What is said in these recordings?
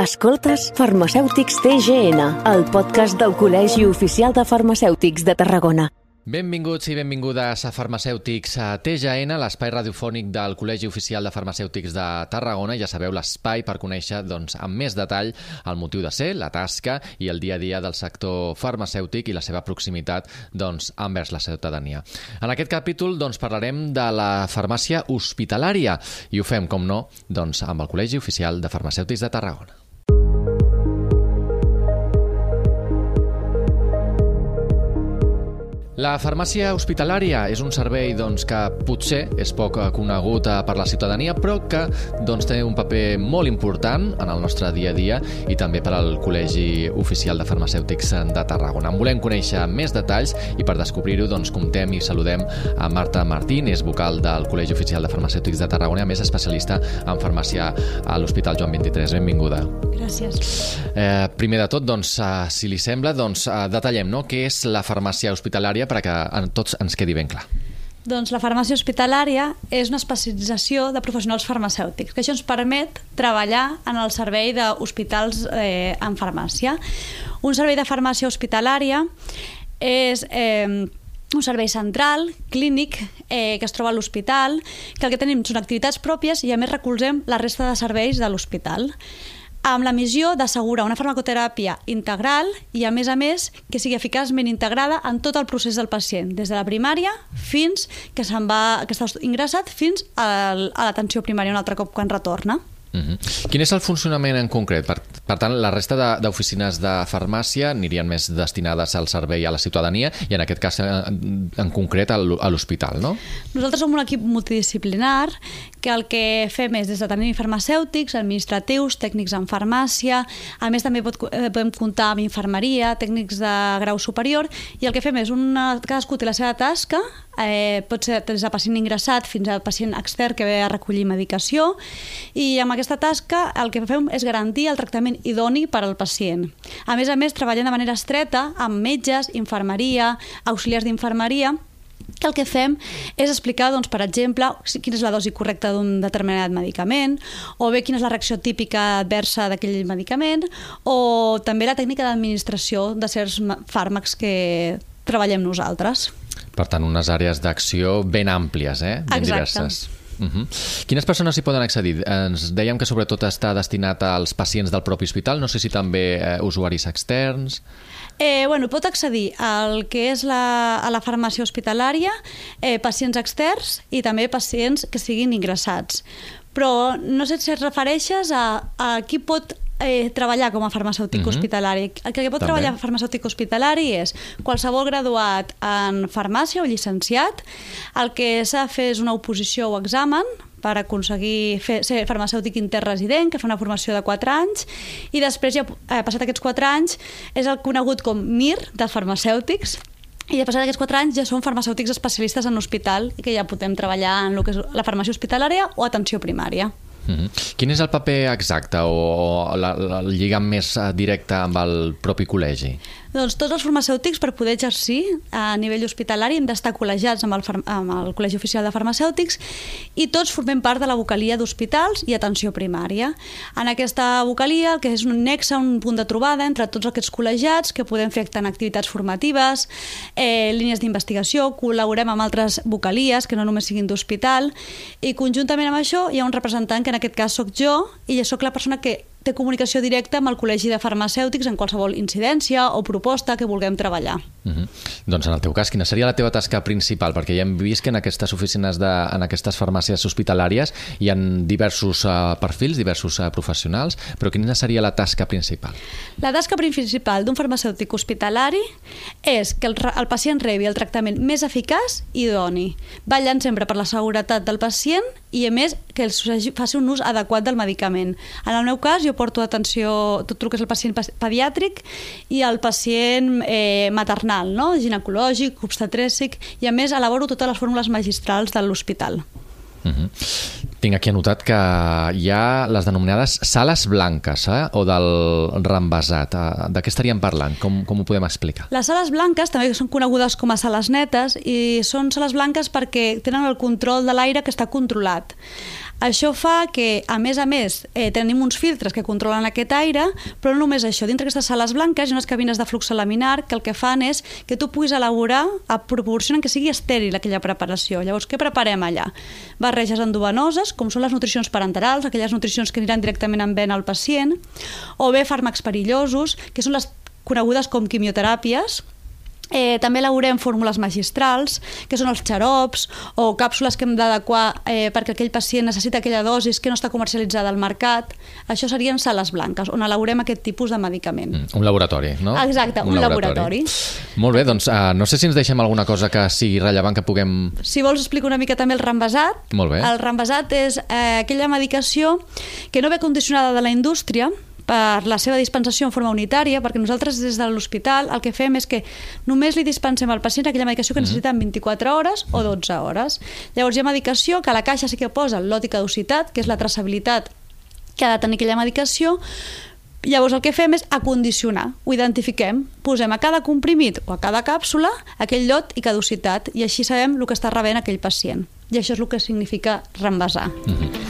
Escoltes Farmacèutics TGN, el podcast del Col·legi Oficial de Farmacèutics de Tarragona. Benvinguts i benvingudes a Farmacèutics a TGN, l'espai radiofònic del Col·legi Oficial de Farmacèutics de Tarragona. Ja sabeu, l'espai per conèixer doncs, amb més detall el motiu de ser, la tasca i el dia a dia del sector farmacèutic i la seva proximitat doncs, envers la ciutadania. En aquest capítol doncs, parlarem de la farmàcia hospitalària i ho fem, com no, doncs, amb el Col·legi Oficial de Farmacèutics de Tarragona. La farmàcia hospitalària és un servei doncs, que potser és poc conegut eh, per la ciutadania, però que doncs, té un paper molt important en el nostre dia a dia i també per al Col·legi Oficial de Farmacèutics de Tarragona. En volem conèixer més detalls i per descobrir-ho doncs, comptem i saludem a Marta Martín, és vocal del Col·legi Oficial de Farmacèutics de Tarragona, a més especialista en farmàcia a l'Hospital Joan 23. Benvinguda. Gràcies. Eh, primer de tot, doncs, eh, si li sembla, doncs, eh, detallem no? què és la farmàcia hospitalària perquè a tots ens quedi ben clar. Doncs la farmàcia hospitalària és una especialització de professionals farmacèutics, que això ens permet treballar en el servei d'hospitals eh, en farmàcia. Un servei de farmàcia hospitalària és... Eh, un servei central, clínic, eh, que es troba a l'hospital, que el que tenim són activitats pròpies i a més recolzem la resta de serveis de l'hospital amb la missió d'assegurar una farmacoteràpia integral i, a més a més, que sigui eficaçment integrada en tot el procés del pacient, des de la primària fins que va, que està ingressat fins a l'atenció primària un altre cop quan retorna. Uh -huh. Quin és el funcionament en concret? Per, per tant, la resta d'oficines de, de farmàcia anirien més destinades al servei a la ciutadania i en aquest cas en, en concret a l'hospital, no? Nosaltres som un equip multidisciplinar que el que fem és des de tenir farmacèutics, administratius, tècnics en farmàcia, a més també pot, eh, podem comptar amb infermeria, tècnics de grau superior i el que fem és una, cadascú té la seva tasca eh, pot ser des de pacient ingressat fins al pacient extern que ve a recollir medicació i amb aquesta tasca el que fem és garantir el tractament idoni per al pacient. A més a més, treballem de manera estreta amb metges, infermeria, auxiliars d'infermeria, que el que fem és explicar, doncs, per exemple, quina és la dosi correcta d'un determinat medicament, o bé quina és la reacció típica adversa d'aquell medicament, o també la tècnica d'administració de certs fàrmacs que treballem nosaltres. Per tant, unes àrees d'acció ben àmplies, eh? ben Exacte. diverses. Uh -huh. Quines persones hi poden accedir? Ens dèiem que sobretot està destinat als pacients del propi hospital, no sé si també eh, usuaris externs... Eh, bueno, pot accedir al que és la, a la farmàcia hospitalària, eh, pacients externs i també pacients que siguin ingressats. Però no sé si et refereixes a, a qui pot eh, treballar com a farmacèutic uh -huh. hospitalari. El que pot També. treballar farmacèutic hospitalari és qualsevol graduat en farmàcia o llicenciat. El que s'ha de fer és una oposició o examen per aconseguir fer, ser farmacèutic interresident, que fa una formació de 4 anys, i després, ja eh, passat aquests 4 anys, és el conegut com MIR dels farmacèutics, i de passat aquests 4 anys ja som farmacèutics especialistes en hospital i que ja podem treballar en el que és la farmàcia hospitalària o atenció primària. Mm -hmm. Quin és el paper exacte o, la, la, el lligam més eh, directe amb el propi col·legi? Doncs tots els farmacèutics, per poder exercir a nivell hospitalari, hem d'estar col·legiats amb el, amb el Col·legi Oficial de Farmacèutics i tots formem part de la vocalia d'hospitals i atenció primària. En aquesta vocalia, que és un nexe, un punt de trobada entre tots aquests col·legiats, que podem fer tant activitats formatives, eh, línies d'investigació, col·laborem amb altres vocalies, que no només siguin d'hospital, i conjuntament amb això hi ha un representant que en aquest cas sóc jo, i sóc la persona que té comunicació directa amb el Col·legi de Farmacèutics en qualsevol incidència o proposta que vulguem treballar. Uh -huh. Doncs en el teu cas, quina seria la teva tasca principal? Perquè ja hem vist que en aquestes oficines, de, en aquestes farmàcies hospitalàries hi ha diversos uh, perfils, diversos uh, professionals, però quina seria la tasca principal? La tasca principal d'un farmacèutic hospitalari és que el, el pacient rebi el tractament més eficaç i idoni, ballant sempre per la seguretat del pacient i, a més, que els faci un ús adequat del medicament. En el meu cas, jo porto atenció tot el que és el pacient pediàtric i el pacient eh, maternal no? ginecològic, obstetrícic, i a més elaboro totes les fórmules magistrals de l'hospital. Uh -huh. Tinc aquí anotat que hi ha les denominades sales blanques eh? o del rembasat. Eh, de què estaríem parlant? Com, com ho podem explicar? Les sales blanques també són conegudes com a sales netes i són sales blanques perquè tenen el control de l'aire que està controlat. Això fa que, a més a més, eh, tenim uns filtres que controlen aquest aire, però no només això. Dintre aquestes sales blanques hi ha unes cabines de flux laminar que el que fan és que tu puguis elaborar a proporcionen que sigui estèril aquella preparació. Llavors, què preparem allà? Barreges endovenoses, com són les nutricions parenterals, aquelles nutricions que aniran directament en vena al pacient, o bé fàrmacs perillosos, que són les conegudes com quimioteràpies, Eh, també elaborem fórmules magistrals, que són els xarops o càpsules que hem d'adequar eh, perquè aquell pacient necessita aquella dosis que no està comercialitzada al mercat. Això serien sales blanques, on elaborem aquest tipus de medicament. Mm, un laboratori, no? Exacte, un, un laboratori. laboratori. Molt bé, doncs uh, no sé si ens deixem alguna cosa que sigui rellevant que puguem... Si vols explico una mica també el rambasat. Molt bé. El rambasat és eh, aquella medicació que no ve condicionada de la indústria, per la seva dispensació en forma unitària, perquè nosaltres des de l'hospital el que fem és que només li dispensem al pacient aquella medicació que mhm. necessita en 24 hores o 12 hores. Llavors hi ha medicació que a la caixa sí que posa el lot i caducitat, que és la traçabilitat que ha de tenir aquella medicació, Llavors el que fem és acondicionar, ho identifiquem, posem a cada comprimit o a cada càpsula aquell lot i caducitat i així sabem el que està rebent aquell pacient. I això és el que significa reembasar. Mm -hmm.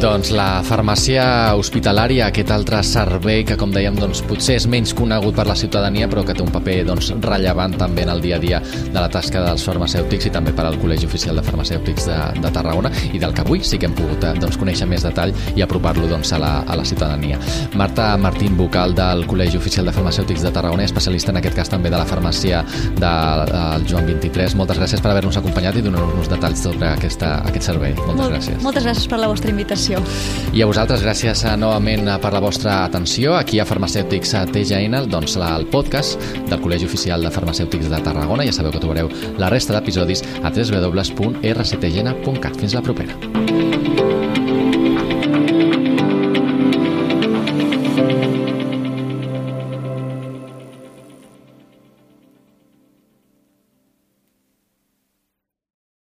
Doncs la farmàcia hospitalària, aquest altre servei que, com dèiem, doncs, potser és menys conegut per la ciutadania, però que té un paper doncs, rellevant també en el dia a dia de la tasca dels farmacèutics i també per al Col·legi Oficial de Farmacèutics de, de Tarragona i del que avui sí que hem pogut eh, doncs, conèixer més detall i apropar-lo doncs, a, la, a la ciutadania. Marta Martín, vocal del Col·legi Oficial de Farmacèutics de Tarragona, especialista en aquest cas també de la farmàcia del de, Joan 23. Moltes gràcies per haver-nos acompanyat i donar-nos detalls sobre aquesta, aquest servei. Moltes Molt, gràcies. Moltes gràcies per la vostra invitació atenció. I a vosaltres, gràcies eh, novament eh, per la vostra atenció. Aquí a Farmacèutics a TGN, doncs el podcast del Col·legi Oficial de Farmacèutics de Tarragona. Ja sabeu que trobareu la resta d'episodis a www.rctgn.cat. Fins la propera.